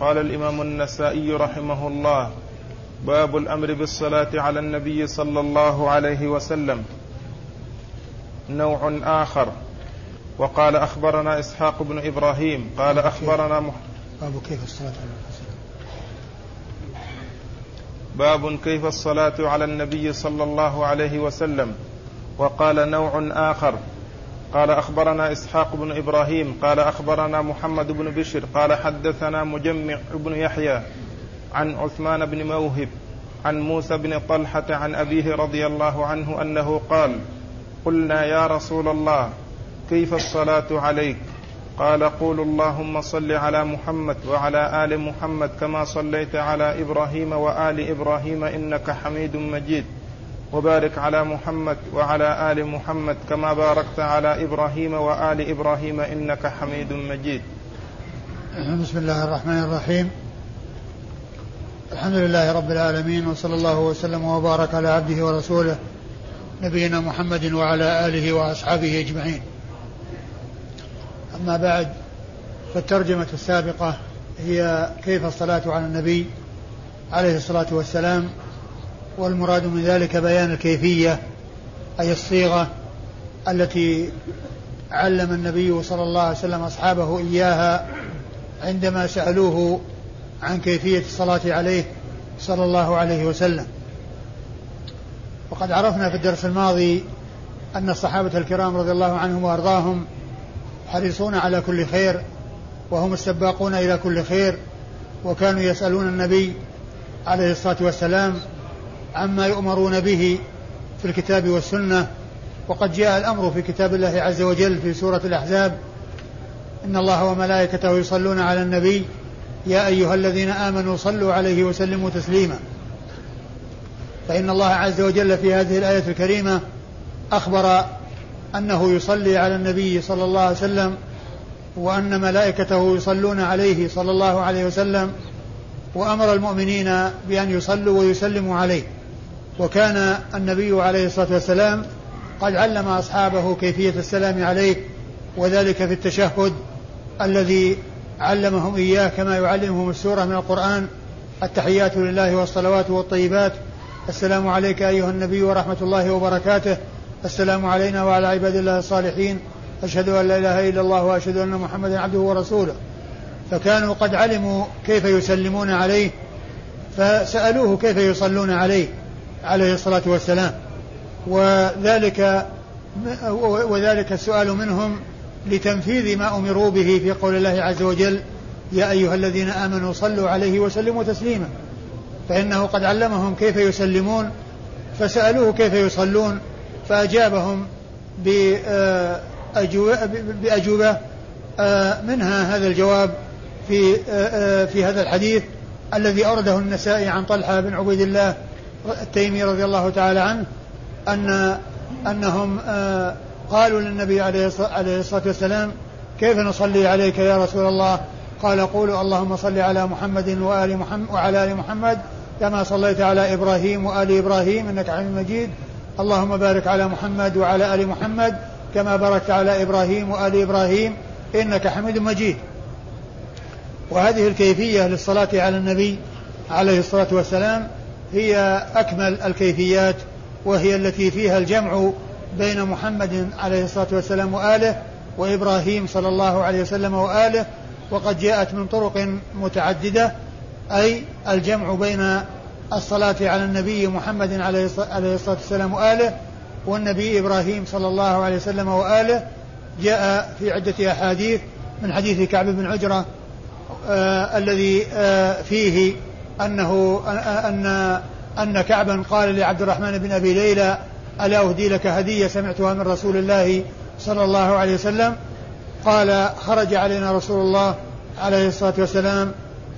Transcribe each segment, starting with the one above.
قال الإمام النسائي رحمه الله باب الأمر بالصلاة على النبي صلى الله عليه وسلم. نوع آخر. وقال أخبرنا إسحاق بن إبراهيم قال أخبرنا مح... باب كيف الصلاة على الحسن باب كيف الصلاة على النبي صلى الله عليه وسلم. وقال نوع آخر. قال أخبرنا إسحاق بن إبراهيم قال أخبرنا محمد بن بشر قال حدثنا مجمع بن يحيى عن عثمان بن موهب عن موسى بن طلحة عن أبيه رضي الله عنه أنه قال قلنا يا رسول الله كيف الصلاة عليك؟ قال قول اللهم صل على محمد وعلى آل محمد كما صليت على إبراهيم وآل إبراهيم إنك حميد مجيد. وبارك على محمد وعلى آل محمد كما باركت على إبراهيم وآل إبراهيم إنك حميد مجيد. بسم الله الرحمن الرحيم. الحمد لله رب العالمين وصلى الله وسلم وبارك على عبده ورسوله نبينا محمد وعلى آله وأصحابه أجمعين. أما بعد فالترجمة السابقة هي كيف الصلاة على النبي عليه الصلاة والسلام؟ والمراد من ذلك بيان الكيفية أي الصيغة التي علم النبي صلى الله عليه وسلم أصحابه إياها عندما سألوه عن كيفية الصلاة عليه صلى الله عليه وسلم. وقد عرفنا في الدرس الماضي أن الصحابة الكرام رضي الله عنهم وأرضاهم حريصون على كل خير وهم السباقون إلى كل خير وكانوا يسألون النبي عليه الصلاة والسلام عما يؤمرون به في الكتاب والسنة وقد جاء الأمر في كتاب الله عز وجل في سورة الأحزاب إن الله وملائكته يصلون على النبي يا أيها الذين آمنوا صلوا عليه وسلموا تسليما. فإن الله عز وجل في هذه الآية الكريمة أخبر أنه يصلي على النبي صلى الله عليه وسلم وأن ملائكته يصلون عليه صلى الله عليه وسلم وأمر المؤمنين بأن يصلوا ويسلموا عليه. وكان النبي عليه الصلاة والسلام قد علم أصحابه كيفية السلام عليه وذلك في التشهد الذي علمهم إياه كما يعلمهم السورة من القرآن التحيات لله والصلوات والطيبات. السلام عليك أيها النبي ورحمة الله وبركاته. السلام علينا وعلى عباد الله الصالحين. أشهد أن لا إله إلا الله وأشهد أن محمدا عبده ورسوله. فكانوا قد علموا كيف يسلمون عليه فسألوه كيف يصلون عليه. عليه الصلاة والسلام. وذلك وذلك السؤال منهم لتنفيذ ما أمروا به في قول الله عز وجل يا أيها الذين آمنوا صلوا عليه وسلموا تسليما. فإنه قد علمهم كيف يسلمون فسألوه كيف يصلون فأجابهم بأجوبة منها هذا الجواب في في هذا الحديث الذي أورده النسائي عن طلحة بن عبيد الله التيمي رضي الله تعالى عنه أن أنهم آه، قالوا للنبي عليه الصلاة والسلام كيف نصلي عليك يا رسول الله؟ قال قولوا اللهم صل على محمد وآل محمد وعلى آل محمد كما صليت على إبراهيم وآل إبراهيم إنك حميد مجيد. اللهم بارك على محمد وعلى آل محمد كما باركت على إبراهيم وآل إبراهيم إنك حميد مجيد. وهذه الكيفية للصلاة على النبي عليه الصلاة والسلام هي أكمل الكيفيات وهي التي فيها الجمع بين محمد عليه الصلاة والسلام وآله وإبراهيم صلى الله عليه وسلم وآله وقد جاءت من طرق متعددة أي الجمع بين الصلاة على النبي محمد عليه الصلاة والسلام وآله والنبي إبراهيم صلى الله عليه وسلم وآله. جاء في عدة أحاديث من حديث كعب بن عجرة آه الذي آه فيه أنه أن أن كعبا قال لعبد الرحمن بن أبي ليلى ألا أهدي لك هدية سمعتها من رسول الله صلى الله عليه وسلم؟ قال خرج علينا رسول الله عليه الصلاة والسلام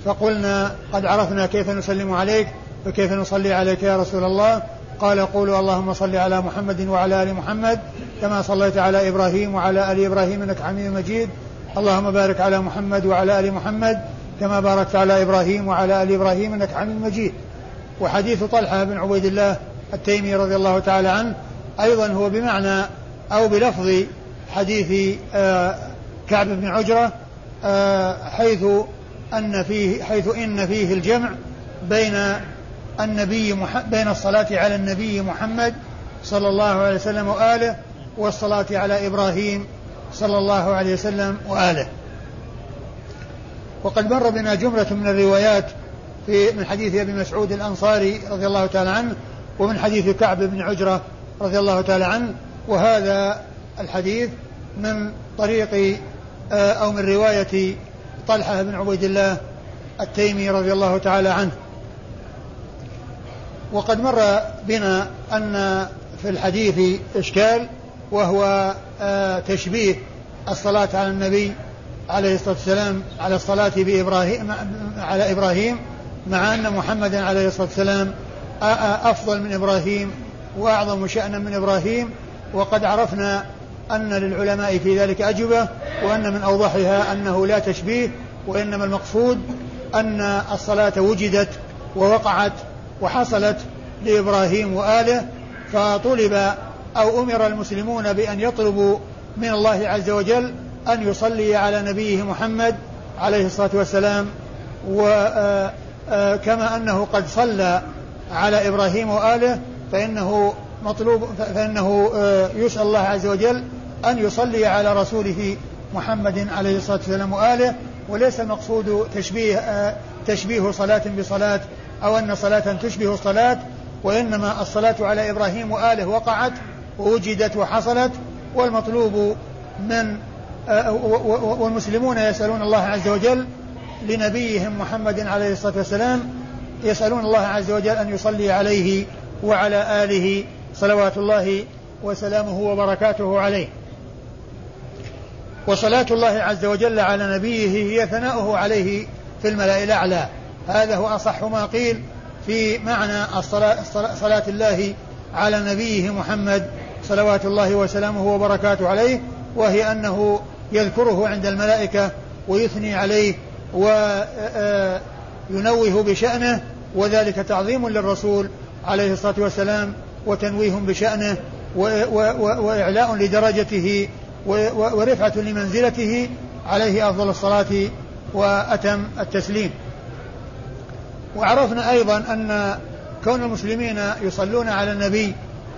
فقلنا قد عرفنا كيف نسلم عليك فكيف نصلي عليك يا رسول الله؟ قال قولوا اللهم صل على محمد وعلى آل محمد كما صليت على إبراهيم وعلى آل إبراهيم إنك حميد مجيد. اللهم بارك على محمد وعلى آل محمد كما باركت على إبراهيم وعلى آل إبراهيم إنك حميد مجيد. وحديث طلحة بن عبيد الله التيمي رضي الله تعالى عنه أيضا هو بمعنى أو بلفظ حديث آه، كعب بن عجرة آه، حيث أن فيه حيث إن فيه الجمع بين النبي بين الصلاة على النبي محمد صلى الله عليه وسلم وآله والصلاة على إبراهيم صلى الله عليه وسلم وآله. وقد مر بنا جملة من الروايات في من حديث أبي مسعود الأنصاري رضي الله تعالى عنه ومن حديث كعب بن عجرة رضي الله تعالى عنه وهذا الحديث من طريق آه، أو من رواية طلحة بن عبيد الله التيمي رضي الله تعالى عنه. وقد مر بنا أن في الحديث إشكال وهو آه، تشبيه الصلاة على النبي عليه الصلاة والسلام على الصلاة بإبراهيم على إبراهيم مع أن محمدا عليه الصلاة والسلام أفضل من إبراهيم وأعظم شأنا من إبراهيم. وقد عرفنا أن للعلماء في ذلك أجوبة وأن من أوضحها أنه لا تشبيه وإنما المقصود أن الصلاة وجدت ووقعت وحصلت لإبراهيم وآله فطلب أو أمر المسلمون بأن يطلبوا من الله عز وجل أن يصلي على نبيه محمد عليه الصلاة والسلام وكما آه، آه، أنه قد صلى على إبراهيم وآله فإنه مطلوب فإنه آه، يسأل الله عز وجل أن يصلي على رسوله محمد عليه الصلاة والسلام وآله. وليس المقصود تشبيه تشبيه صلاة بصلاة أو أن صلاة تشبه الصلاة وإنما الصلاة على إبراهيم وآله وقعت ووجدت وحصلت والمطلوب من والمسلمون يسألون الله عز وجل لنبيهم محمد عليه الصلاة والسلام يسألون الله عز وجل أن يصلي عليه وعلى آله صلوات الله وسلامه وبركاته عليه. وصلاة الله عز وجل على نبيه هي ثناؤه عليه في الملأ الأعلى. هذا هو أصح ما قيل في معنى الصلاة صلاة الله على نبيه محمد صلوات الله وسلامه وبركاته عليه وهي أنه يذكره عند الملائكة ويثني عليه وينوه بشأنه وذلك تعظيم للرسول عليه الصلاة والسلام وتنويه بشأنه وإعلاء لدرجته ورفعة لمنزلته عليه أفضل الصلاة وأتم التسليم. وعرفنا أيضا أن كون المسلمين يصلون على النبي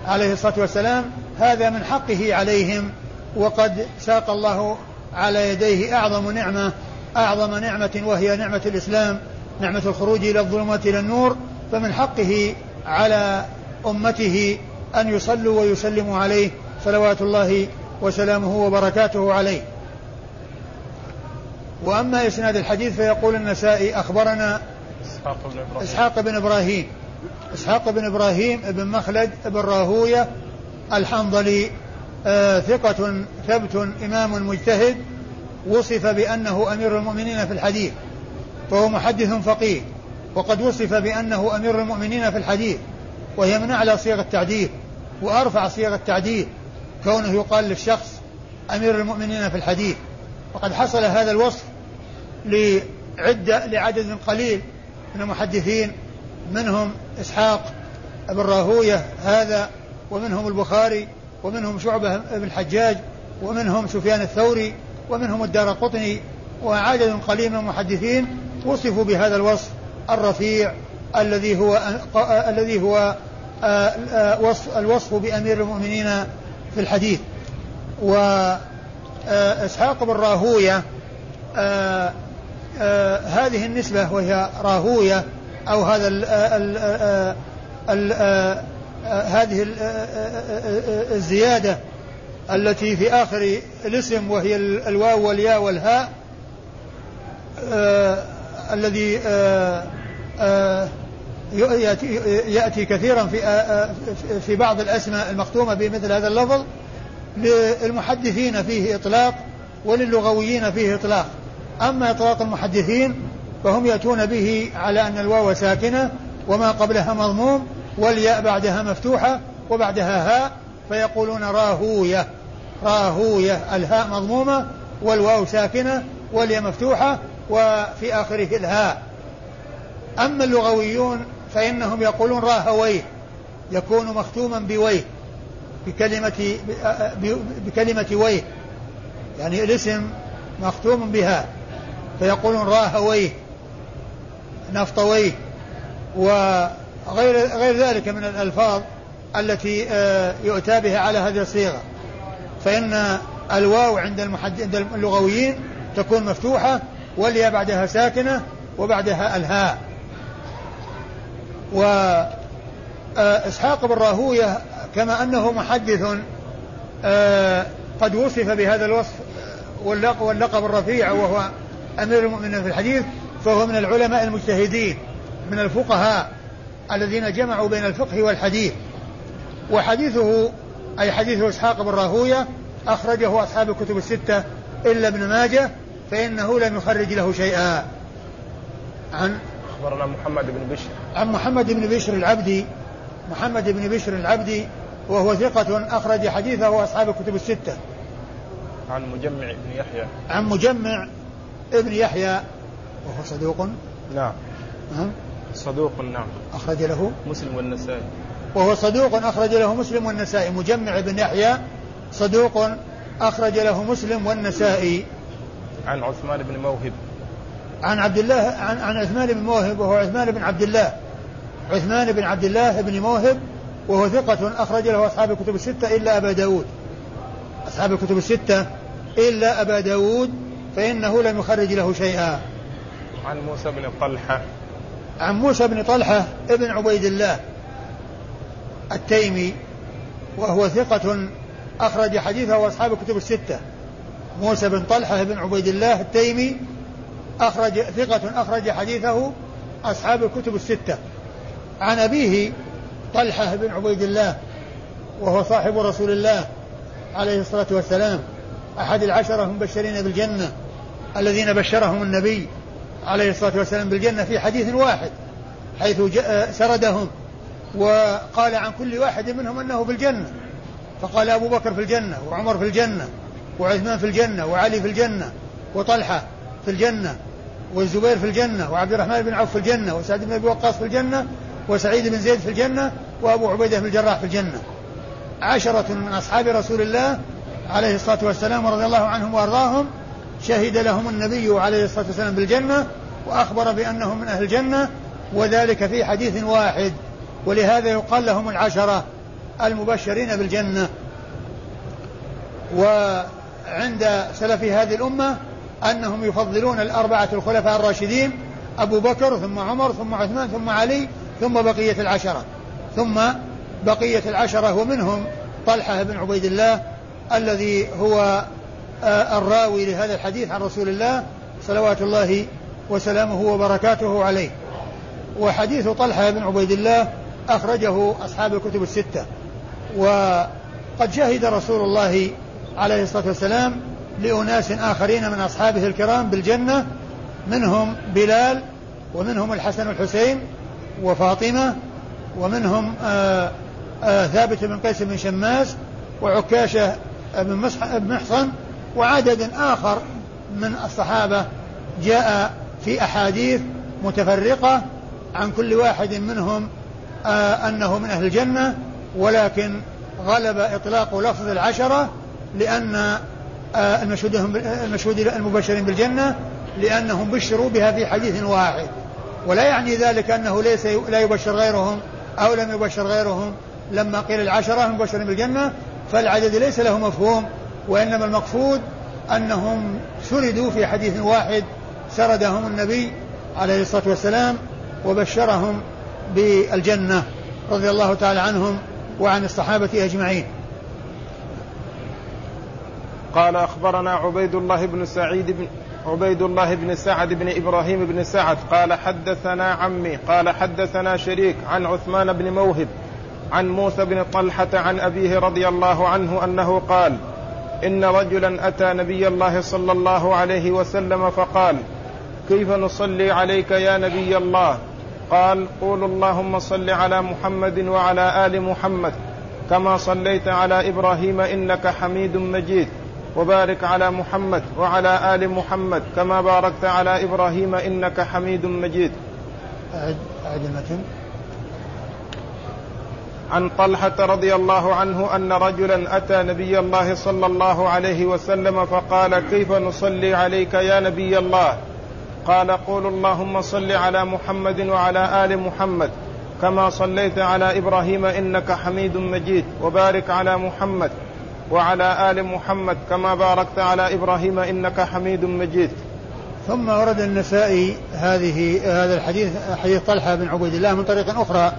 عليه الصلاة والسلام هذا من حقه عليهم وقد ساق الله على يديه أعظم نعمة أعظم نعمة وهي نعمة الإسلام نعمة الخروج إلى الظلمات إلى النور فمن حقه على أمته أن يصلوا ويسلموا عليه صلوات الله وسلامه وبركاته عليه. وأما إسناد الحديث فيقول النسائي أخبرنا إسحاق بن إبراهيم. إسحاق بن إبراهيم. إسحاق بن إبراهيم بن مخلد بن راهوية الحنظلي ثقة ثبت إمام مجتهد وصف بأنه أمير المؤمنين في الحديث فهو محدث فقيه وقد وصف بأنه أمير المؤمنين في الحديث وهي من أعلى صيغ التعديل وأرفع صيغ التعديل كونه يقال للشخص أمير المؤمنين في الحديث. وقد حصل هذا الوصف لعدة لعدد قليل من المحدثين منهم إسحاق بن راهوية هذا ومنهم البخاري ومنهم شعبة بن الحجاج ومنهم سفيان الثوري ومنهم الدار قطني وعدد قليل من المحدثين وصفوا بهذا الوصف الرفيع الذي هو الذي هو آه، آه، وصف الوصف بأمير المؤمنين في الحديث. وإسحاق آه، بن راهوية هذه النسبة وهي راهوية أو هذا ال ال ال هذه الزيادة التي في آخر الاسم وهي الواو والياء والهاء الذي يأتي, يأتي كثيرا في في بعض الأسماء المختومة بمثل هذا اللفظ للمحدثين فيه إطلاق وللغويين فيه إطلاق. أما إطلاق المحدثين فهم يأتون به على أن الواو ساكنة وما قبلها مضموم والياء بعدها مفتوحة وبعدها هاء فيقولون راهوية. راهوية الهاء مضمومة والواو ساكنة والياء مفتوحة وفي آخره الهاء. أما اللغويون فإنهم يقولون راهويه يكون مختوما بويه بكلمة بكلمة ويه. يعني الاسم مختوم بها فيقولون راهويه نفطويه وغير غير ذلك من الألفاظ التي آه، يؤتى بها على هذه الصيغة. فإن الواو عند المحد... عند اللغويين تكون مفتوحة والياء بعدها ساكنة وبعدها الهاء. وإسحاق بن راهوية كما أنه محدث آه، قد وصف بهذا الوصف واللقب الرفيع وهو أمير المؤمنين في الحديث فهو من العلماء المجتهدين من الفقهاء. الذين جمعوا بين الفقه والحديث. وحديثه أي حديث إسحاق بن راهوية أخرجه أصحاب الكتب الستة إلا ابن ماجه فإنه لم يخرج له شيئا. عن؟ أخبرنا محمد بن بشر. عن محمد بن بشر العبدي. محمد بن بشر العبدي وهو ثقة أخرج حديثه أصحاب الكتب الستة. عن مجمع بن يحيى. عن مجمع ابن يحيى وهو صدوق. نعم؟ صدوق نعم. أخرج له مسلم والنسائي. وهو صدوق أخرج له مسلم والنسائي. مجمع بن يحيى صدوق أخرج له مسلم والنسائي. عن عثمان بن موهب. عن عبد الله عن, عن عثمان بن موهب وهو عثمان بن عبد الله. عثمان بن عبد الله بن موهب وهو ثقة أخرج له أصحاب الكتب الستة إلا أبا داود. أصحاب الكتب الستة إلا أبا داود فإنه لم يخرج له شيئا. عن موسى بن طلحة. عن موسى بن طلحة ابن عبيد الله التيمي وهو ثقة أخرج حديثه أصحاب الكتب الستة. موسى بن طلحة بن عبيد الله التيمي أخرج ثقة أخرج حديثه أصحاب الكتب الستة. عن أبيه طلحة بن عبيد الله وهو صاحب رسول الله عليه الصلاة والسلام أحد العشرة المبشرين بالجنة الذين بشرهم النبي عليه الصلاة والسلام بالجنة في حديث واحد حيث سردهم وقال عن كل واحد منهم أنه في الجنة فقال أبو بكر في الجنة وعمر في الجنة وعثمان في الجنة وعلي في الجنة وطلحة في الجنة والزبير في الجنة وعبد الرحمن بن عوف في الجنة وسعد بن أبي وقاص في الجنة وسعيد بن زيد في الجنة وأبو عبيدة بن الجراح في الجنة. عشرة من أصحاب رسول الله عليه الصلاة والسلام ورضي الله عنهم وأرضاهم شهد لهم النبي عليه الصلاة والسلام بالجنة وأخبر بأنهم من أهل الجنة وذلك في حديث واحد. ولهذا يقال لهم العشرة المبشرين بالجنة. وعند سلف هذه الأمة أنهم يفضلون الأربعة الخلفاء الراشدين أبو بكر ثم عمر ثم عثمان ثم علي ثم بقية العشرة. ثم بقية العشرة ومنهم طلحة بن عبيد الله الذي هو الراوي لهذا الحديث عن رسول الله صلوات الله وسلامه وبركاته عليه. وحديث طلحة بن عبيد الله أخرجه أصحاب الكتب الستة. وقد شهد رسول الله عليه الصلاة والسلام لأناس آخرين من أصحابه الكرام بالجنة منهم بلال ومنهم الحسن والحسين وفاطمة ومنهم آآ آه، آآ آه، ثابت بن قيس بن شماس وعكاشة بن محصن وعدد آخر من الصحابة جاء في أحاديث متفرقة عن كل واحد منهم آه أنه من أهل الجنة ولكن غلب إطلاق لفظ العشرة لأن آه المشهود المشهود المبشرين بالجنة لأنهم بشروا بها في حديث واحد. ولا يعني ذلك أنه ليس لا يبشر غيرهم أو لم يبشر غيرهم. لما قيل العشرة مبشرين بالجنة فالعدد ليس له مفهوم. وإنما المقصود أنهم سردوا في حديث واحد سردهم النبي عليه الصلاة والسلام وبشرهم بالجنة رضي الله تعالى عنهم وعن الصحابة أجمعين. قال أخبرنا عبيد الله بن سعيد بن عبيد الله بن سعد بن إبراهيم بن سعد قال حدثنا عمي قال حدثنا شريك عن عثمان بن موهب عن موسى بن طلحة عن أبيه رضي الله عنه أنه قال إن رجلا أتى نبي الله صلى الله عليه وسلم فقال كيف نصلي عليك يا نبي الله؟ قال قول اللهم صل على محمد وعلى آل محمد كما صليت على إبراهيم إنك حميد مجيد وبارك على محمد وعلى آل محمد كما باركت على إبراهيم إنك حميد مجيد. أعد أعد عن طلحة رضي الله عنه أن رجلا أتى نبي الله صلى الله عليه وسلم فقال كيف نصلي عليك يا نبي الله؟ قال قولوا اللهم صل على محمد وعلى آل محمد كما صليت على إبراهيم إنك حميد مجيد وبارك على محمد وعلى آل محمد كما باركت على إبراهيم إنك حميد مجيد. ثم ورد النسائي هذه هذا الحديث حديث طلحة بن عبيد الله من طريق أخرى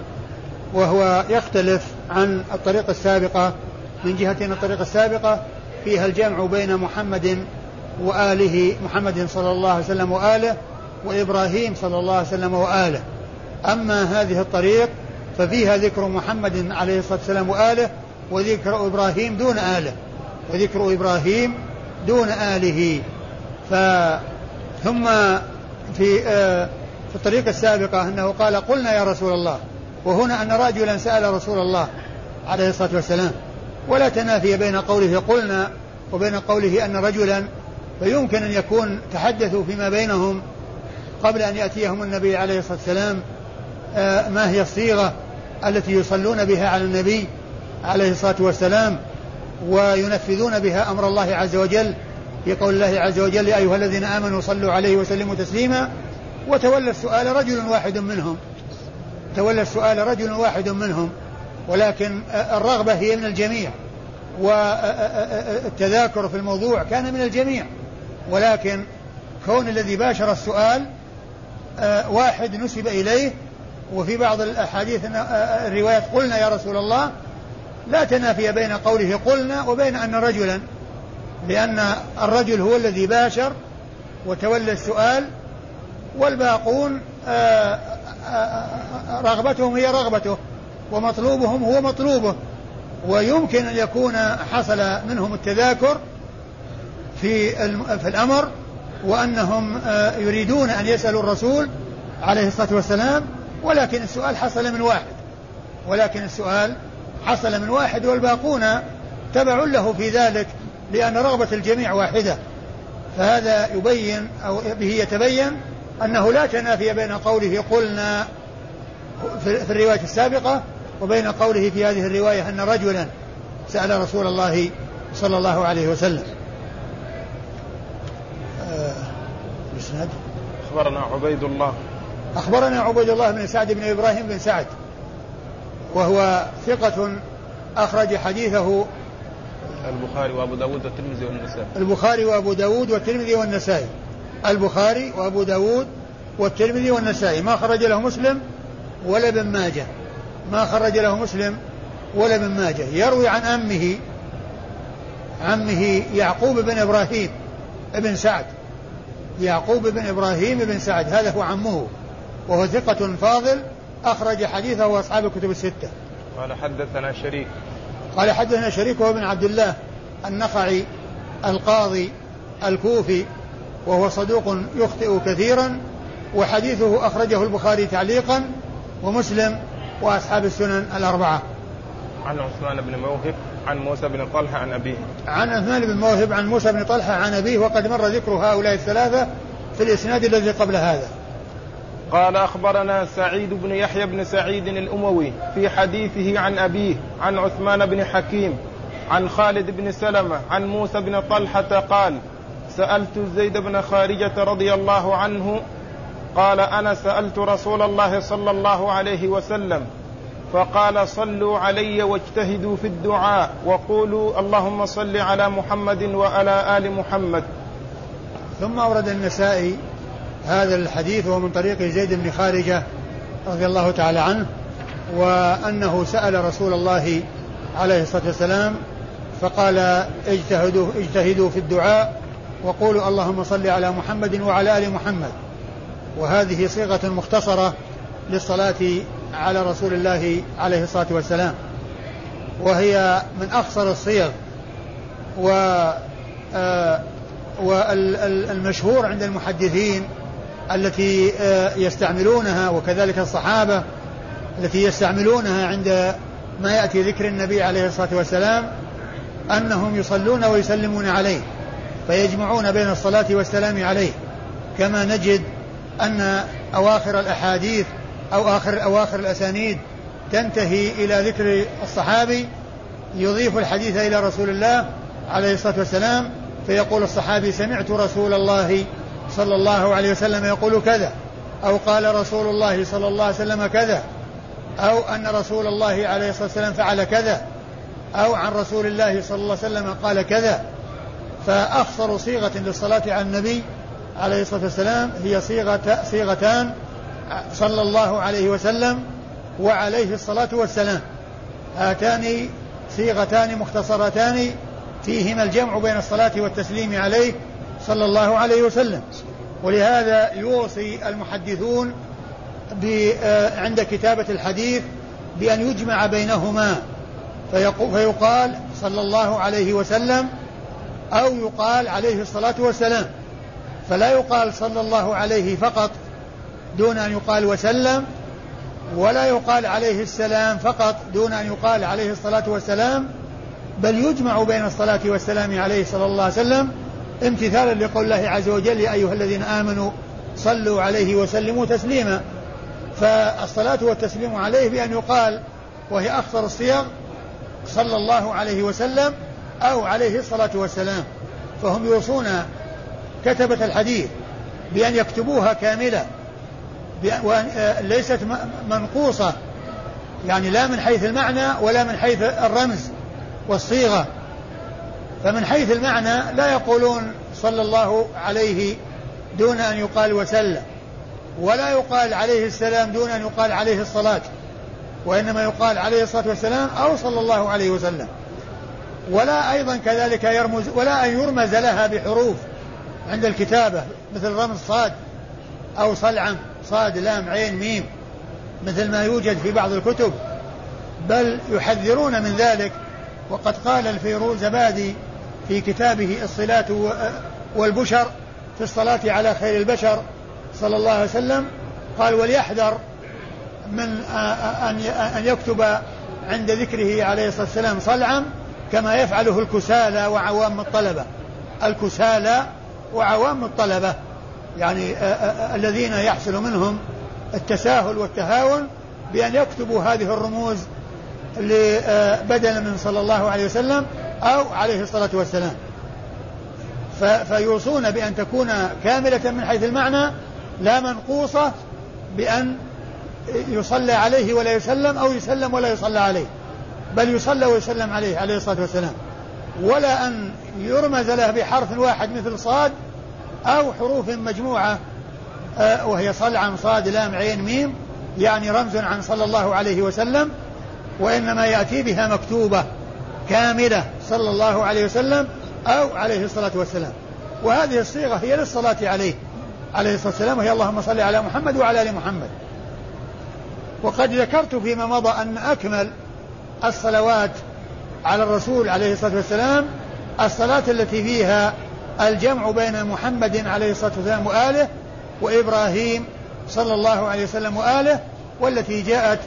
وهو يختلف عن الطريقة السابقة من جهه ان الطريقة السابقة فيها الجمع بين محمد وآله محمد صلى الله عليه وسلم وآله وإبراهيم صلى الله عليه وسلم وآله. أما هذه الطريق ففيها ذكر محمد عليه الصلاة والسلام وآله وذكر إبراهيم دون آله وذكر إبراهيم دون آله. ثم في آه في الطريقة السابقة أنه قال قلنا يا رسول الله وهنا أن رجلا سأل رسول الله عليه الصلاة والسلام ولا تنافي بين قوله قلنا وبين قوله أن رجلا فيمكن أن يكون تحدثوا فيما بينهم قبل أن يأتيهم النبي عليه الصلاة والسلام آه، ما هي الصيغة التي يصلون بها على النبي عليه الصلاة والسلام وينفذون بها أمر الله عز وجل؟ في قول الله عز وجل يا أيها الذين آمنوا صلوا عليه وسلموا تسليما. وتولى السؤال رجل واحد منهم. تولى السؤال رجل واحد منهم ولكن الرغبة هي من الجميع والتذاكر في الموضوع كان من الجميع. ولكن كون الذي باشر السؤال واحد نسب إليه وفي بعض الأحاديث الروايات قلنا يا رسول الله لا تنافي بين قوله قلنا وبين أن رجلا لأن الرجل هو الذي باشر وتولى السؤال والباقون رغبتهم هي رغبته ومطلوبهم هو مطلوبه. ويمكن أن يكون حصل منهم التذاكر في في الأمر وأنهم آه، يريدون أن يسألوا الرسول عليه الصلاة والسلام ولكن السؤال حصل من واحد. ولكن السؤال حصل من واحد والباقون تبع له في ذلك لأن رغبة الجميع واحدة. فهذا يبين أو به يتبين أنه لا تنافي بين قوله قلنا في الرواية السابقة وبين قوله في هذه الرواية أن رجلا سأل رسول الله صلى الله عليه وسلم. الإسناد أخبرنا عبيد الله. أخبرنا عبيد الله بن سعد بن إبراهيم بن سعد وهو ثقة أخرج حديثه البخاري وأبو داود والترمذي والنسائي. البخاري وأبو داود والترمذي والنسائي. البخاري وأبو داود والترمذي والنسائي. ما خرج له مسلم ولا ابن ماجه. ما خرج له مسلم ولا ابن ماجه. يروي عن أمه عمه يعقوب بن إبراهيم ابن سعد. يعقوب بن إبراهيم بن سعد. هذا هو عمه. وهو ثقة فاضل. أخرج حديثه أصحاب الكتب الستة. قال حدثنا شريك. قال حدثنا شريك وهو بن عبد الله النخعي القاضي الكوفي وهو صدوق يخطئ كثيرا وحديثه أخرجه البخاري تعليقا ومسلم وأصحاب السنن الأربعة. عن عثمان بن موهب عن موسى بن طلحة عن أبيه. عن عثمان بن موهب عن موسى بن طلحة عن أبيه وقد مر ذكر هؤلاء الثلاثة في الإسناد الذي قبل هذا. قال أخبرنا سعيد بن يحيى بن سعيد الأموي في حديثه عن أبيه عن عثمان بن حكيم عن خالد بن سلمة عن موسى بن طلحة قال سألت زيد بن خارجة رضي الله عنه قال أنا سألت رسول الله صلى الله عليه وسلم فقال صلوا علي واجتهدوا في الدعاء وقولوا اللهم صل على محمد وعلى آل محمد. ثم أورد النسائي هذا الحديث ومن طريق زيد بن خارجة رضي الله تعالى عنه وأنه سأل رسول الله عليه الصلاة والسلام فقال اجتهدوا اجتهدوا في الدعاء وقولوا اللهم صل على محمد وعلى آل محمد. وهذه صيغة مختصرة للصلاة على رسول الله عليه الصلاة والسلام. وهي من أخصر الصيغ و آه، والمشهور عند المحدثين التي آه، يستعملونها وكذلك الصحابة التي يستعملونها عند ما يأتي ذكر النبي عليه الصلاة والسلام أنهم يصلون ويسلمون عليه. فيجمعون بين الصلاة والسلام عليه. كما نجد أن أواخر الأحاديث أو آخر أواخر الأسانيد تنتهي إلى ذكر الصحابي يضيف الحديث إلى رسول الله عليه الصلاة والسلام فيقول الصحابي سمعت رسول الله صلى الله عليه وسلم يقول كذا أو قال رسول الله صلى الله عليه وسلم كذا أو أن رسول الله عليه الصلاة والسلام فعل كذا أو عن رسول الله صلى الله عليه وسلم قال كذا. فأخصر صيغة للصلاة على النبي عليه الصلاة والسلام هي صيغة صيغتان صلى الله عليه وسلم وعليه الصلاة والسلام. هاتان صيغتان مختصرتان فيهما الجمع بين الصلاة والتسليم عليه صلى الله عليه وسلم. ولهذا يوصي المحدثون آه، عند كتابة الحديث بأن يجمع بينهما فيقال صلى الله عليه وسلم أو يقال عليه الصلاة والسلام. فلا يقال صلى الله عليه فقط دون أن يقال وسلم ولا يقال عليه السلام فقط دون أن يقال عليه الصلاة والسلام بل يجمع بين الصلاة والسلام عليه صلى الله عليه وسلم امتثالا لقول الله عز وجل يا أيها الذين آمنوا صلوا عليه وسلموا تسليما فالصلاة والتسليم عليه بأن يقال وهي أخطر الصيغ صلى الله عليه وسلم أو عليه الصلاة والسلام فهم يوصون كتبة الحديث بأن يكتبوها كاملة آه، ليست منقوصة. يعني لا من حيث المعنى ولا من حيث الرمز والصيغة. فمن حيث المعنى لا يقولون صلى الله عليه دون أن يقال وسلم ولا يقال عليه السلام دون أن يقال عليه الصلاة وإنما يقال عليه الصلاة والسلام أو صلى الله عليه وسلم. ولا أيضا كذلك يرمز ولا أن يرمز لها بحروف عند الكتابة مثل رمز صاد أو صلعم صاد لام عين ميم مثل ما يوجد في بعض الكتب. بل يحذرون من ذلك وقد قال الفيروزبادي في كتابه الصلاة والبشر في الصلاة على خير البشر صلى الله عليه وسلم قال وليحذر من أن يكتب عند ذكره عليه الصلاة والسلام صلعا كما يفعله الكسالى وعوام الطلبة. الكسالى وعوام الطلبة. يعني الذين يحصل منهم التساهل والتهاون بأن يكتبوا هذه الرموز بدلا من صلى الله عليه وسلم أو عليه الصلاة والسلام. فيوصون بأن تكون كاملة من حيث المعنى لا منقوصة بأن يصلى عليه ولا يسلم أو يسلم ولا يصلى عليه. بل يصلى ويسلم عليه عليه الصلاة والسلام. ولا أن يرمز له بحرف واحد مثل صاد أو حروف مجموعة آه، وهي صلعا صاد لام عين ميم يعني رمز عن صلى الله عليه وسلم وإنما يأتي بها مكتوبة كاملة صلى الله عليه وسلم أو عليه الصلاة والسلام. وهذه الصيغة هي للصلاة عليه عليه الصلاة والسلام وهي اللهم صل على محمد وعلى آل محمد. وقد ذكرت فيما مضى أن أكمل الصلوات على الرسول عليه الصلاة والسلام الصلاة التي فيها الجمع بين محمد عليه الصلاة والسلام وآله وإبراهيم صلى الله عليه وسلم وآله والتي جاءت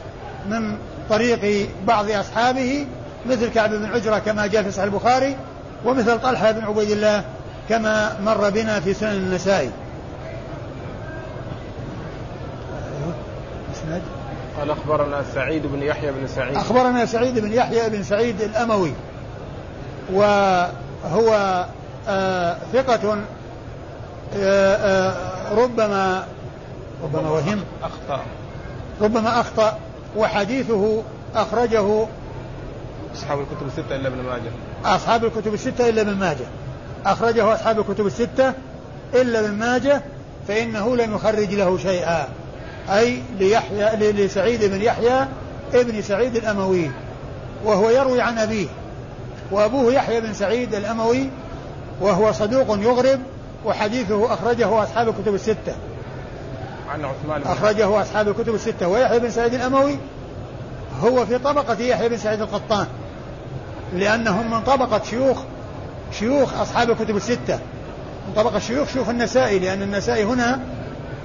من طريق بعض أصحابه مثل كعب بن عجرة كما جاء في صحيح البخاري ومثل طلحة بن عبيد الله كما مر بنا في سنن النسائي. قال أخبرنا سعيد بن يحيى بن سعيد. أخبرنا سعيد بن يحيى بن سعيد الأموي. وهو آه ثقة آه آه ربما ربما وهم. أخطأ. ربما أخطأ وحديثه أخرجه أصحاب الكتب الستة إلا ابن ماجه. أصحاب الكتب الستة إلا ابن ماجه. أخرجه أصحاب الكتب الستة إلا ابن ماجه فإنه لم يخرج له شيئا. أي ليحيى لسعيد بن يحيى ابن سعيد الأموي وهو يروي عن أبيه وأبوه يحيى بن سعيد الأموي وهو صدوق يغرب وحديثه أخرجه أصحاب الكتب الستة. عن عثمان أخرجه أصحاب الكتب الستة. ويحيى بن سعيد الأموي هو في طبقة يحيى بن سعيد القطان لأنهم من طبقة شيوخ شيوخ أصحاب الكتب الستة. من طبقة شيوخ شيوخ النسائي لأن النسائي هنا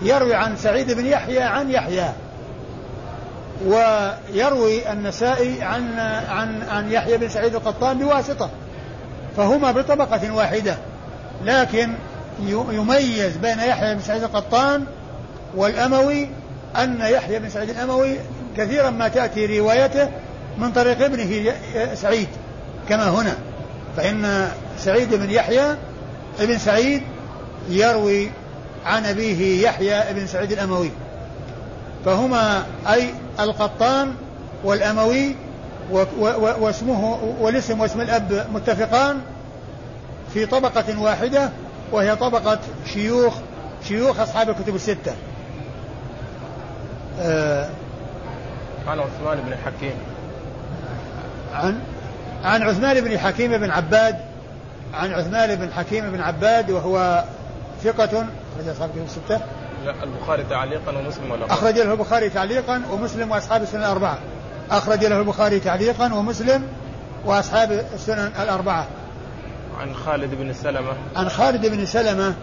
يروي عن سعيد بن يحيى عن يحيى. ويروي النسائي عن عن عن يحيى بن سعيد القطان بواسطة. فهما بطبقة واحدة. لكن يميز بين يحيى بن سعيد القطان والأموي أن يحيى بن سعيد الأموي كثيرا ما تأتي روايته من طريق ابنه سعيد كما هنا. فإن سعيد بن يحيى ابن سعيد يروي عن أبيه يحيى بن سعيد الأموي. فهما أي القطان والأموي واسمه والاسم واسم الأب متفقان في طبقة واحدة وهي طبقة شيوخ شيوخ أصحاب الكتب الستة. آه عن عثمان بن حكيم. عن عن عثمان بن حكيم بن عباد عن عثمان بن حكيم بن عباد وهو ثقة أخرج أصحاب الكتب الستة لا البخاري تعليقا ومسلم ولا أخرج له البخاري تعليقا ومسلم وأصحاب السنن الأربعة. أخرج له البخاري تعليقا ومسلم وأصحاب السنن الأربعة. عن خالد بن سلمة. عن خالد بن سلمة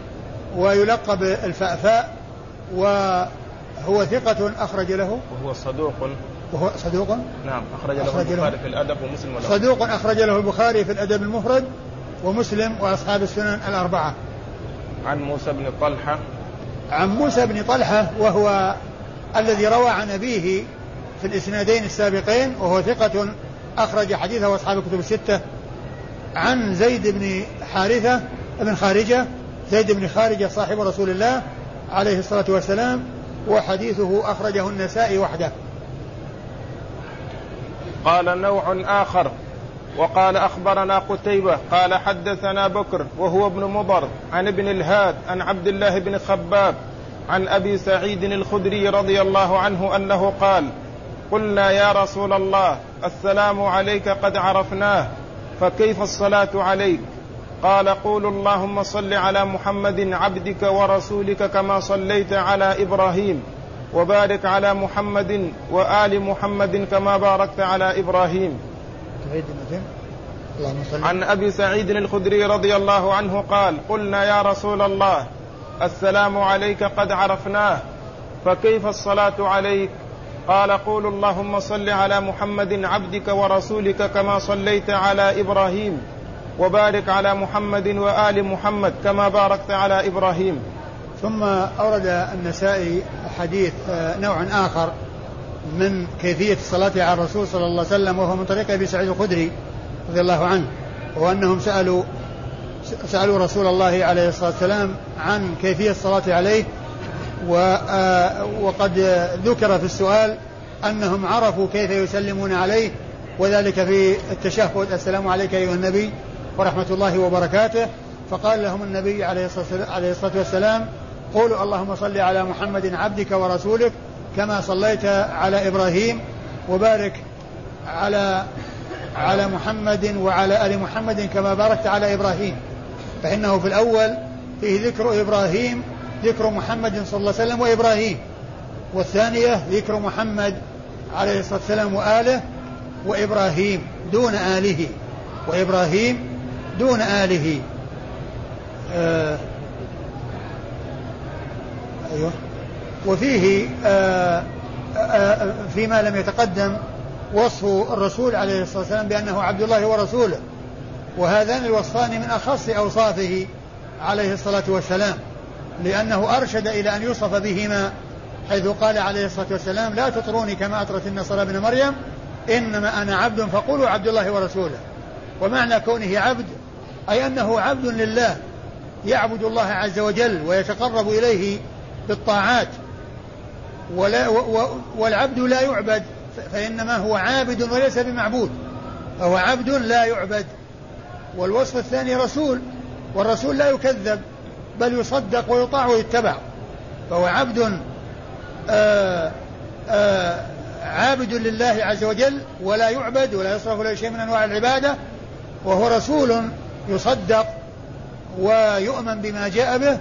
ويلقب الفأفاء وهو ثقة أخرج له. وهو صدوق. وهو صدوق؟ نعم أخرج له أخرج البخاري له في الأدب ومسلم ولا صدوق أخرج له البخاري في الأدب المفرد ومسلم وأصحاب السنن الأربعة. عن موسى بن طلحة. عن موسى بن طلحة وهو الذي روى عن أبيه في الإسنادين السابقين وهو ثقة أخرج حديثه أصحاب الكتب الستة عن زيد بن حارثة بن خارجة زيد بن خارجة صاحب رسول الله عليه الصلاة والسلام وحديثه أخرجه النسائي وحده. قال نوع آخر. وقال أخبرنا قتيبة قال حدثنا بكر وهو ابن مضر عن ابن الهاد عن عبد الله بن خباب عن أبي سعيد الخدري رضي الله عنه أنه قال قلنا يا رسول الله السلام عليك قد عرفناه فكيف الصلاة عليك؟ قال قولوا اللهم صل على محمد عبدك ورسولك كما صليت على إبراهيم وبارك على محمد وآل محمد كما باركت على إبراهيم عن أبي سعيد الخدري رضي الله عنه قال قلنا يا رسول الله السلام عليك قد عرفناه فكيف الصلاة عليك؟ قال قولوا اللهم صل على محمد عبدك ورسولك كما صليت على إبراهيم وبارك على محمد وآل محمد كما باركت على إبراهيم. ثم أورد النسائي حديث آه، نوع آخر. من كيفية الصلاة على الرسول صلى الله عليه وسلم وهو من طريق أبي سعيد الخدري رضي الله عنه وأنهم سألوا سألوا رسول الله عليه الصلاة والسلام عن كيفية الصلاة عليه آه، وقد ذكر في السؤال أنهم عرفوا كيف يسلمون عليه وذلك في التشهد السلام عليك أيها النبي ورحمة الله وبركاته. فقال لهم النبي عليه الصلاة والسلام قولوا اللهم صل على محمد عبدك ورسولك كما صليت على إبراهيم وبارك على على محمد وعلى آل محمد كما باركت على إبراهيم. فإنه في الأول فيه ذكر إبراهيم ذكر محمد صلى الله عليه وسلم وإبراهيم. والثانية ذكر محمد عليه الصلاة والسلام وآله وإبراهيم دون آله. وإبراهيم دون آله. آه أيوه. وفيه آه آه فيما لم يتقدم وصف الرسول عليه الصلاة والسلام بأنه عبد الله ورسوله. وهذان الوصفان من أخص أوصافه عليه الصلاة والسلام لأنه أرشد إلى أن يوصف بهما حيث قال عليه الصلاة والسلام لا تطروني كما أطرت النصارى ابن مريم إنما أنا عبد فقولوا عبد الله ورسوله ومعنى كونه عبد أي أنه عبد لله يعبد الله عز وجل ويتقرب إليه بالطاعات. ولا والعبد لا يعبد فإنما هو عابد وليس بمعبود. فهو عبد لا يعبد. والوصف الثاني رسول والرسول لا يكذب بل يصدق ويطاع ويتبع. فهو عبد آآ آه، آآ آه، عابد لله عز وجل ولا يعبد ولا يصرف له شيء من أنواع العبادة وهو رسول يصدق ويؤمن بما جاء به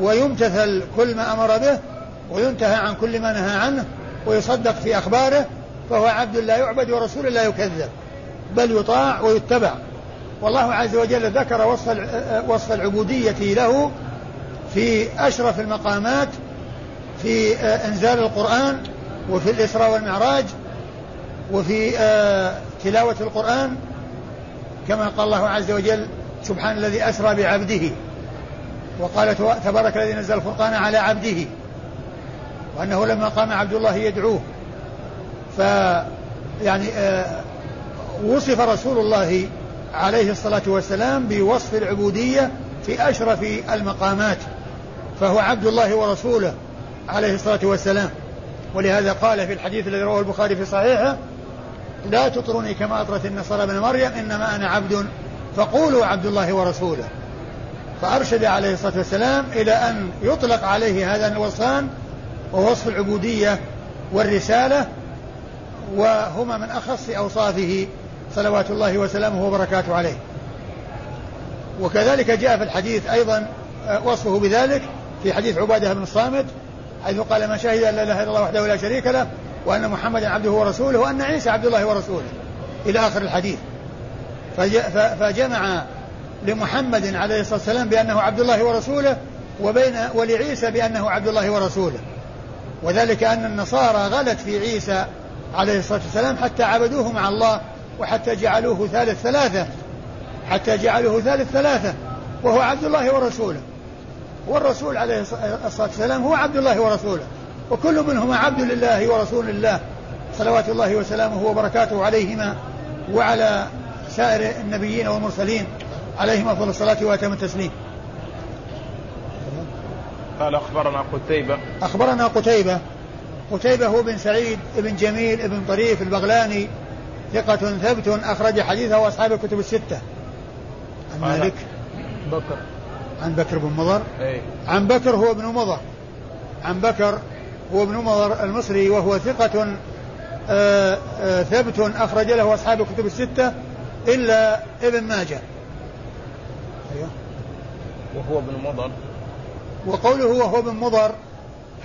ويمتثل كل ما أمر به. وينتهى عن كل ما نهى عنه ويصدق في أخباره فهو عبد لا يعبد ورسول لا يكذب بل يطاع ويتبع. والله عز وجل ذكر وصف وصف العبودية له في أشرف المقامات في آه، إنزال القرآن وفي الإسراء والمعراج وفي آه، تلاوة القرآن كما قال الله عز وجل سبحان الذي أسرى بعبده وقال تبارك الذي نزل الفرقان على عبده وأنه لما قام عبد الله يدعوه ف يعني آه، وصف رسول الله عليه الصلاة والسلام بوصف العبودية في أشرف المقامات فهو عبد الله ورسوله عليه الصلاة والسلام. ولهذا قال في الحديث الذي رواه البخاري في صحيحه لا تطروني كما أطرت النصارى ابن مريم إنما أنا عبد فقولوا عبد الله ورسوله. فأرشد عليه الصلاة والسلام إلى أن يطلق عليه هذا الوصفان ووصف العبودية والرسالة وهما من أخص أوصافه صلوات الله وسلامه وبركاته عليه. وكذلك جاء في الحديث أيضا آه، وصفه بذلك في حديث عبادة بن الصامت حيث قال من شهد أن لا إله إلا الله وحده لا شريك له وأن محمدا عبده ورسوله وأن عيسى عبد الله ورسوله. إلى آخر الحديث. فجمع لمحمد عليه الصلاة والسلام بأنه عبد الله ورسوله وبين ولعيسى بأنه عبد الله ورسوله. وذلك أن النصارى غلت في عيسى عليه الصلاة والسلام حتى عبدوه مع الله وحتى جعلوه ثالث ثلاثة حتى جعلوه ثالث ثلاثة وهو عبد الله ورسوله والرسول عليه الصلاة والسلام هو عبد الله ورسوله وكل منهما عبد لله ورسول الله صلوات الله وسلامه وبركاته عليهما وعلى سائر النبيين والمرسلين عليهم افضل الصلاة واتم التسليم. قال أخبرنا قتيبة. أخبرنا قتيبة. قتيبة هو بن سعيد بن جميل بن طريف البغلاني ثقة ثبت أخرج حديثه وأصحاب الكتب الستة. عن مالك. بكر. عن بكر بن مضر. أي. عن بكر هو ابن مضر. عن بكر هو ابن مضر المصري وهو ثقة آآ آه، آآ آه، ثبت أخرج له أصحاب الكتب الستة إلا ابن ماجه. أيوه. وهو ابن مضر. وقوله وهو ابن مضر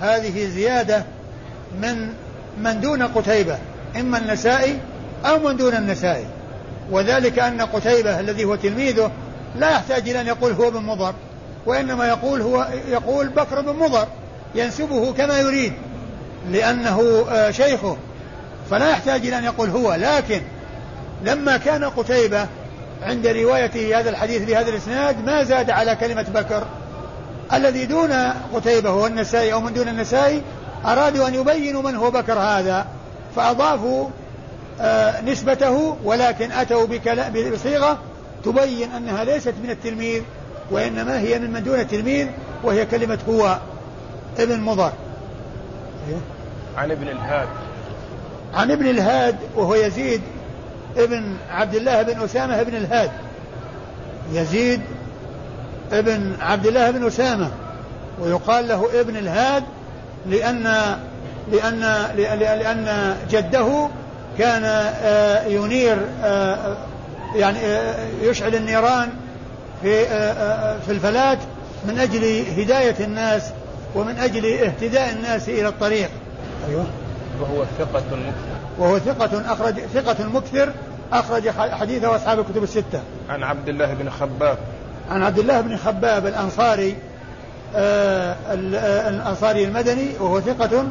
هذه زيادة من من دون قتيبة إما النسائي أو من دون النسائي. وذلك أن قتيبة الذي هو تلميذه لا يحتاج إلى أن يقول هو بن مضر وإنما يقول هو يقول بكر بن مضر ينسبه كما يريد لأنه آه، شيخه. فلا يحتاج إلى أن يقول هو لكن لما كان قتيبة عند روايته هذا الحديث بهذا الإسناد ما زاد على كلمة بكر. الذي دون قتيبة هو النسائي أو من دون النسائي أرادوا أن يبينوا من هو بكر هذا فأضافوا آه، نسبته ولكن أتوا بصيغة تبين أنها ليست من التلميذ وإنما هي من من دون التلميذ وهي كلمة هو ابن مضر. عن ابن الهاد. عن ابن الهاد وهو يزيد ابن عبد الله بن أسامة بن الهاد. يزيد ابن عبد الله بن أسامة ويقال له ابن الهاد لأن لأن لأن جده كان آه، ينير آه، يعني آه، يشعل النيران في في الفلاة من أجل هداية الناس ومن أجل اهتداء الناس إلى الطريق. أيوه. وهو ثقة مكثر. وهو ثقة أخرج ثقة مكثر أخرج حديثه أصحاب الكتب الستة. عن عبد الله بن خباب. عن عبد الله بن خباب الأنصاري آه الأنصاري المدني وهو ثقة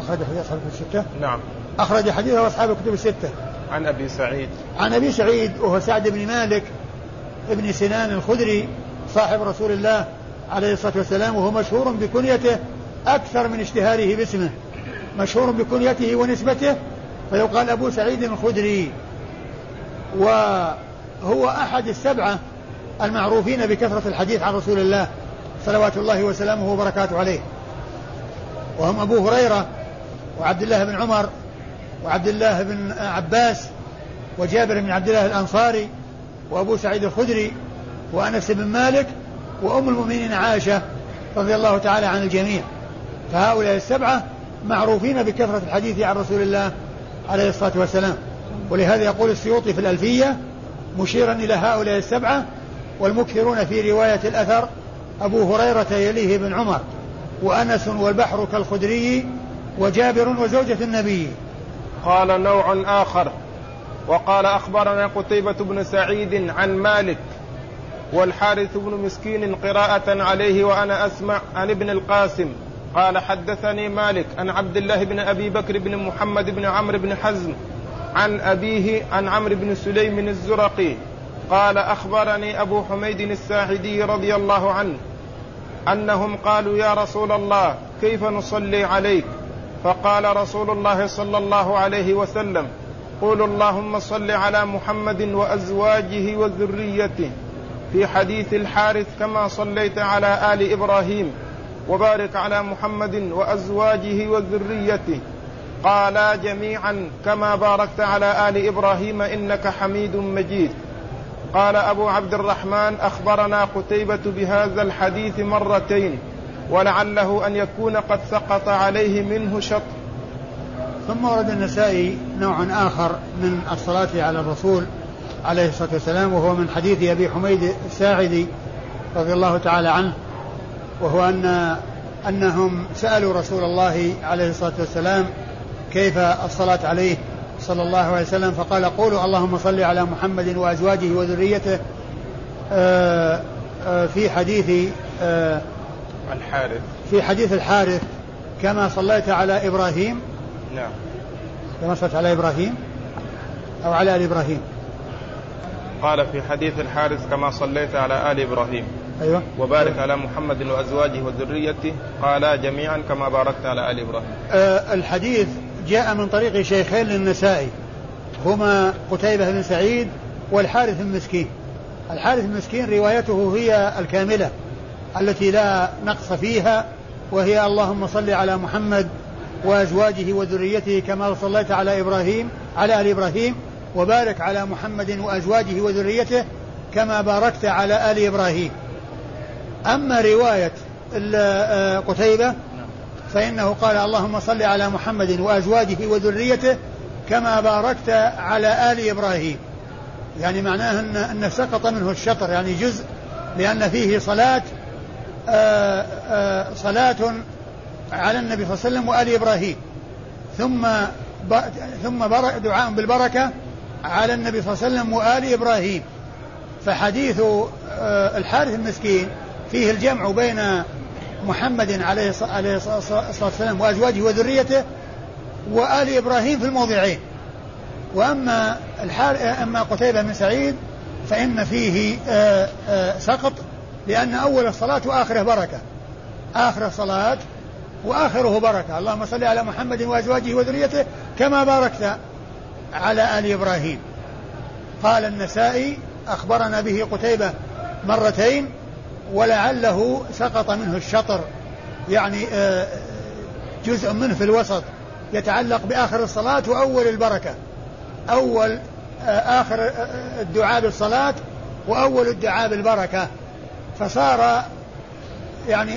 أخرج حديث أصحاب الكتب الستة. نعم. أخرج حديثه أصحاب الكتب الستة. عن أبي سعيد. عن أبي سعيد وهو سعد بن مالك ابن سنان الخدري صاحب رسول الله عليه الصلاة والسلام وهو مشهور بكنيته أكثر من اشتهاره باسمه. مشهور بكنيته ونسبته فيقال أبو سعيد الخدري وهو أحد السبعة المعروفين بكثرة الحديث عن رسول الله صلوات الله وسلامه وبركاته عليه. وهم أبو هريرة وعبد الله بن عمر وعبد الله بن عباس وجابر بن عبد الله الأنصاري وأبو سعيد الخدري وأنس بن مالك وأم المؤمنين عائشة رضي الله تعالى عن الجميع. فهؤلاء السبعة معروفين بكثرة الحديث عن رسول الله عليه الصلاة والسلام. ولهذا يقول السيوطي في الألفية مشيرا إلى هؤلاء السبعة والمكثرون في رواية الأثر أبو هريرة يليه بن عمر وأنس والبحر كالخدري وجابر وزوجة النبي. قال نوع آخر. وقال أخبرنا قتيبة بن سعيد عن مالك والحارث بن مسكين قراءة عليه وأنا أسمع عن ابن القاسم. قال حدثني مالك عن عبد الله بن أبي بكر بن محمد بن عمرو بن حزم عن أبيه عن عمرو بن سليم الزرقي قال أخبرني أبو حميد الساعدي رضي الله عنه أنهم قالوا يا رسول الله كيف نصلي عليك؟ فقال رسول الله صلى الله عليه وسلم قولوا اللهم صل على محمد وأزواجه وذريته في حديث الحارث كما صليت على آل إبراهيم وبارك على محمد وأزواجه وذريته. قالا جميعا كما باركت على آل إبراهيم إنك حميد مجيد. قال أبو عبد الرحمن أخبرنا قتيبة بهذا الحديث مرتين ولعله أن يكون قد سقط عليه منه شطر. ثم ورد النسائي نوع آخر من الصلاة على الرسول عليه الصلاة والسلام وهو من حديث أبي حميد الساعدي رضي الله تعالى عنه وهو ان أنهم سألوا رسول الله عليه الصلاة والسلام كيف الصلاة عليه صلى الله عليه وسلم فقال قولوا اللهم صل على محمد وأزواجه وذريته آه، آه، في حديث آه، الحارث. في حديث الحارث كما صليت على إبراهيم نعم. كما صليت على إبراهيم أو على آل إبراهيم. قال في حديث الحارث كما صليت على آل إبراهيم. أيوه. وبارك على محمد وأزواجه وذريته. قالا جميعا كما باركت على آل إبراهيم. آه الحديث جاء من طريق شيخين للنسائي هما قتيبة بن سعيد والحارث المسكين الحارث المسكين روايته هي الكاملة التي لا نقص فيها وهي اللهم صل على محمد وأزواجه وذريته كما صليت على إبراهيم على آل إبراهيم وبارك على محمد وأزواجه وذريته كما باركت على آل إبراهيم. أما رواية آه، فإنه قال اللهم صل على محمد وأزواجه وذريته كما باركت على آل إبراهيم. يعني معناه ان أن سقط منه الشطر يعني جزء لأن فيه صلاة آه، آه، صلاة على النبي صلى الله عليه وسلم وآل إبراهيم ثم ثم دعاء بالبركة على النبي صلى الله عليه وسلم وآل إبراهيم فحديث آه، الحارث المسكين فيه الجمع بين محمد عليه الصلاة والسلام وأزواجه وذريته وآل إبراهيم في الموضعين. وأما الحار أما قتيبة بن سعيد فإن فيه سقط لأن أول الصلاة وآخره بركة. آخر الصلاة وآخره بركة. اللهم صل على محمد وأزواجه وذريته كما باركت على آل إبراهيم. قال النسائي أخبرنا به قتيبة مرتين ولعله سقط منه الشطر يعني آه، جزء منه في الوسط يتعلق بآخر الصلاة وأول البركة. أول آه، آخر آه، الدعاء بالصلاة وأول الدعاء بالبركة. فصار يعني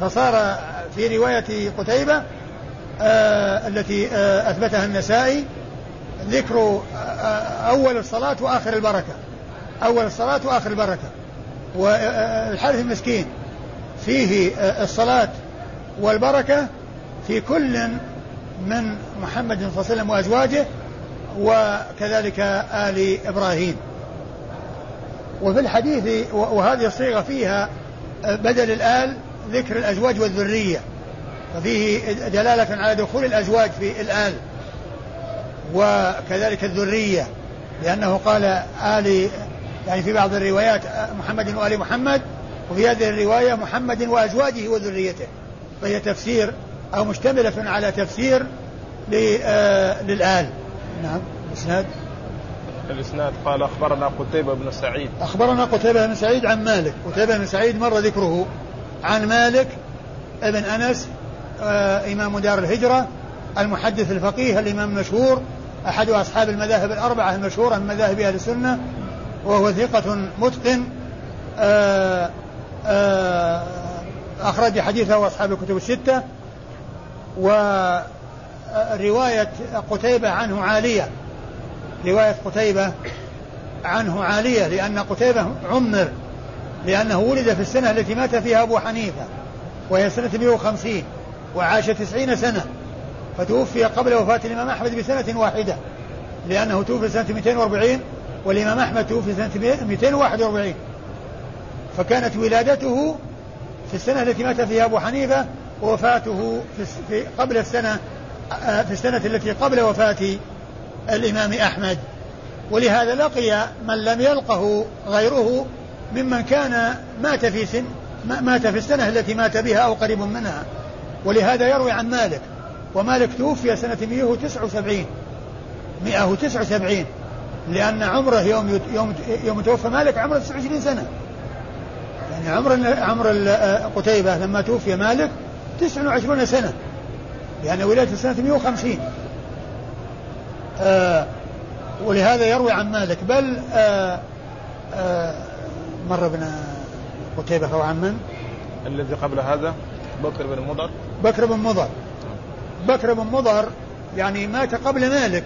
فصار في رواية قتيبة التي أثبتها النسائي ذكر أول الصلاة وآخر البركة. أول الصلاة وآخر البركة. والحديث المسكين. فيه آه الصلاة والبركة في كل من محمد صلى الله عليه وسلم وأزواجه وكذلك آل إبراهيم. وفي الحديث وهذه الصيغة فيها آه، بدل الآل ذكر الأزواج والذرية. ففيه دلالة على دخول الأزواج في الآل وكذلك الذرية لأنه قال آل يعني في بعض الروايات محمد وآل محمد وفي هذه الرواية محمد وأزواجه وذريته. فهي تفسير أو مشتملة على تفسير آه، للآل. نعم الإسناد؟ الإسناد قال أخبرنا قتيبة بن سعيد. أخبرنا قتيبة بن سعيد عن مالك. قتيبة بن سعيد مر ذكره عن مالك ابن أنس آه إمام دار الهجرة المحدث الفقيه الإمام المشهور أحد أصحاب المذاهب الأربعة المشهورة من مذاهب أهل السنة وهو ثقة متقن آه آه أخرج حديثه أصحاب الكتب الستة ورواية قتيبة عنه عالية. رواية قتيبة عنه عالية لأن قتيبة عمر لأنه ولد في السنة التي مات فيها أبو حنيفة وهي سنة 150 وعاش تسعين سنة فتوفي قبل وفاة الإمام أحمد بسنة واحدة لأنه توفي سنة 240 والإمام أحمد توفي سنة 241 فكانت ولادته في السنة التي مات فيها أبو حنيفة ووفاته في قبل السنة في السنة التي قبل وفاة الإمام أحمد. ولهذا لقي من لم يلقه غيره ممن كان مات في سن مات في السنة التي مات بها أو قريب منها. ولهذا يروي عن مالك. ومالك توفي سنة 179 179 لأن عمره يوم يوم يوم توفى مالك عمره 29 سنة. يعني يعني عمر عمر قتيبة لما توفي مالك 29 سنة. لأن ولادة سنة 150 آه ولهذا يروي عن مالك بل آه آه مر بنا قتيبة أو عن من؟ الذي قبل هذا بكر بن مضر. بكر بن مضر. بكر بن مضر يعني مات قبل مالك.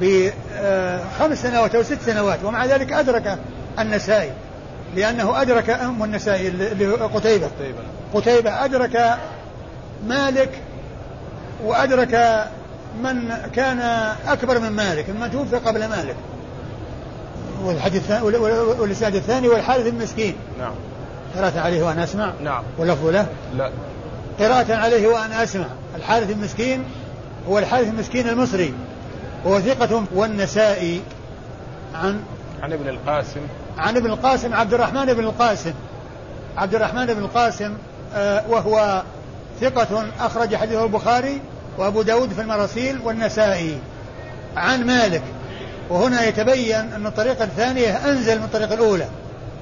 بخمس سنوات أو ست سنوات ومع ذلك أدرك النسائي لأنه أدرك أم النسائي قتيبة. قتيبة أدرك مالك وأدرك من كان أكبر من مالك من توفي قبل مالك. والحديث والإسناد الثاني والحارث المسكين نعم. قراءة عليه وأنا أسمع؟ نعم. ولفظ له؟ لا. قراءة عليه وأنا أسمع. الحارث المسكين هو الحارث المسكين المصري. وهو ثقة والنسائي عن عن ابن القاسم. عن ابن القاسم عبد الرحمن بن القاسم. عبد الرحمن بن القاسم آه وهو ثقة أخرج حديثه البخاري وأبو داود في المراسيل والنسائي عن مالك. وهنا يتبين أن الطريقة الثانية أنزل من الطريقة الأولى. لأن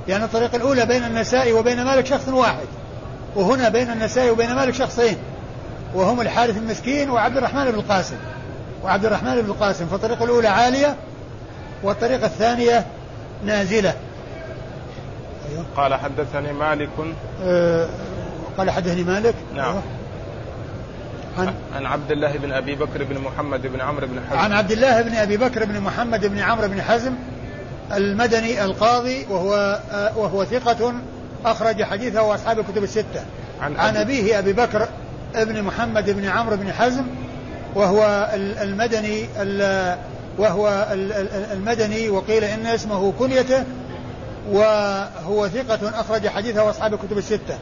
يعني الطريقة الأولى بين النسائي وبين مالك شخص واحد. وهنا بين النسائي وبين مالك شخصين. وهم الحارث المسكين وعبد الرحمن بن القاسم. وعبد الرحمن بن القاسم فالطريقة الأولى عالية والطريقة الثانية نازلة. أيوه. قال حدثني مالك. أه قال حدثني مالك. نعم. أيوه. عن؟ عن عبد الله بن أبي بكر بن محمد بن عمرو بن حزم. عن عبد الله بن أبي بكر بن محمد بن عمرو بن حزم المدني القاضي وهو آه، وهو ثقة أخرج حديثه أصحاب الكتب الستة. عن, عن أبيه أبي بكر ابن محمد بن عمرو بن حزم وهو المدني وهو المدني وقيل إن اسمه كنيته وهو ثقة أخرج حديثه أصحاب الكتب الستة.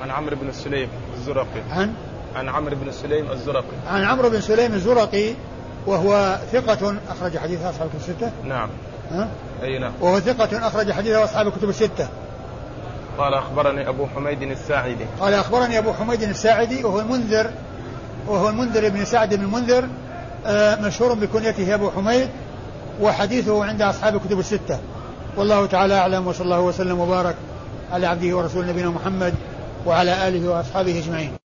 عن عمرو بن سليم الزرقي. عن؟ عن عمرو بن سليم الزرقي. عن عمرو بن سليم الزرقي وهو ثقة أخرج حديث أصحاب الكتب الستة. نعم. ها؟ أي نعم. وهو ثقة أخرج حديثه أصحاب الكتب الستة. قال أخبرني أبو حميد الساعدي. قال أخبرني أبو حميد الساعدي وهو المنذر وهو المنذر بن سعد بن المنذر آه، مشهور بكنيته أبو حميد وحديثه عند أصحاب الكتب الستة. والله تعالى أعلم وصلى الله وسلم وبارك على عبده ورسول نبينا محمد وعلى آله وأصحابه أجمعين.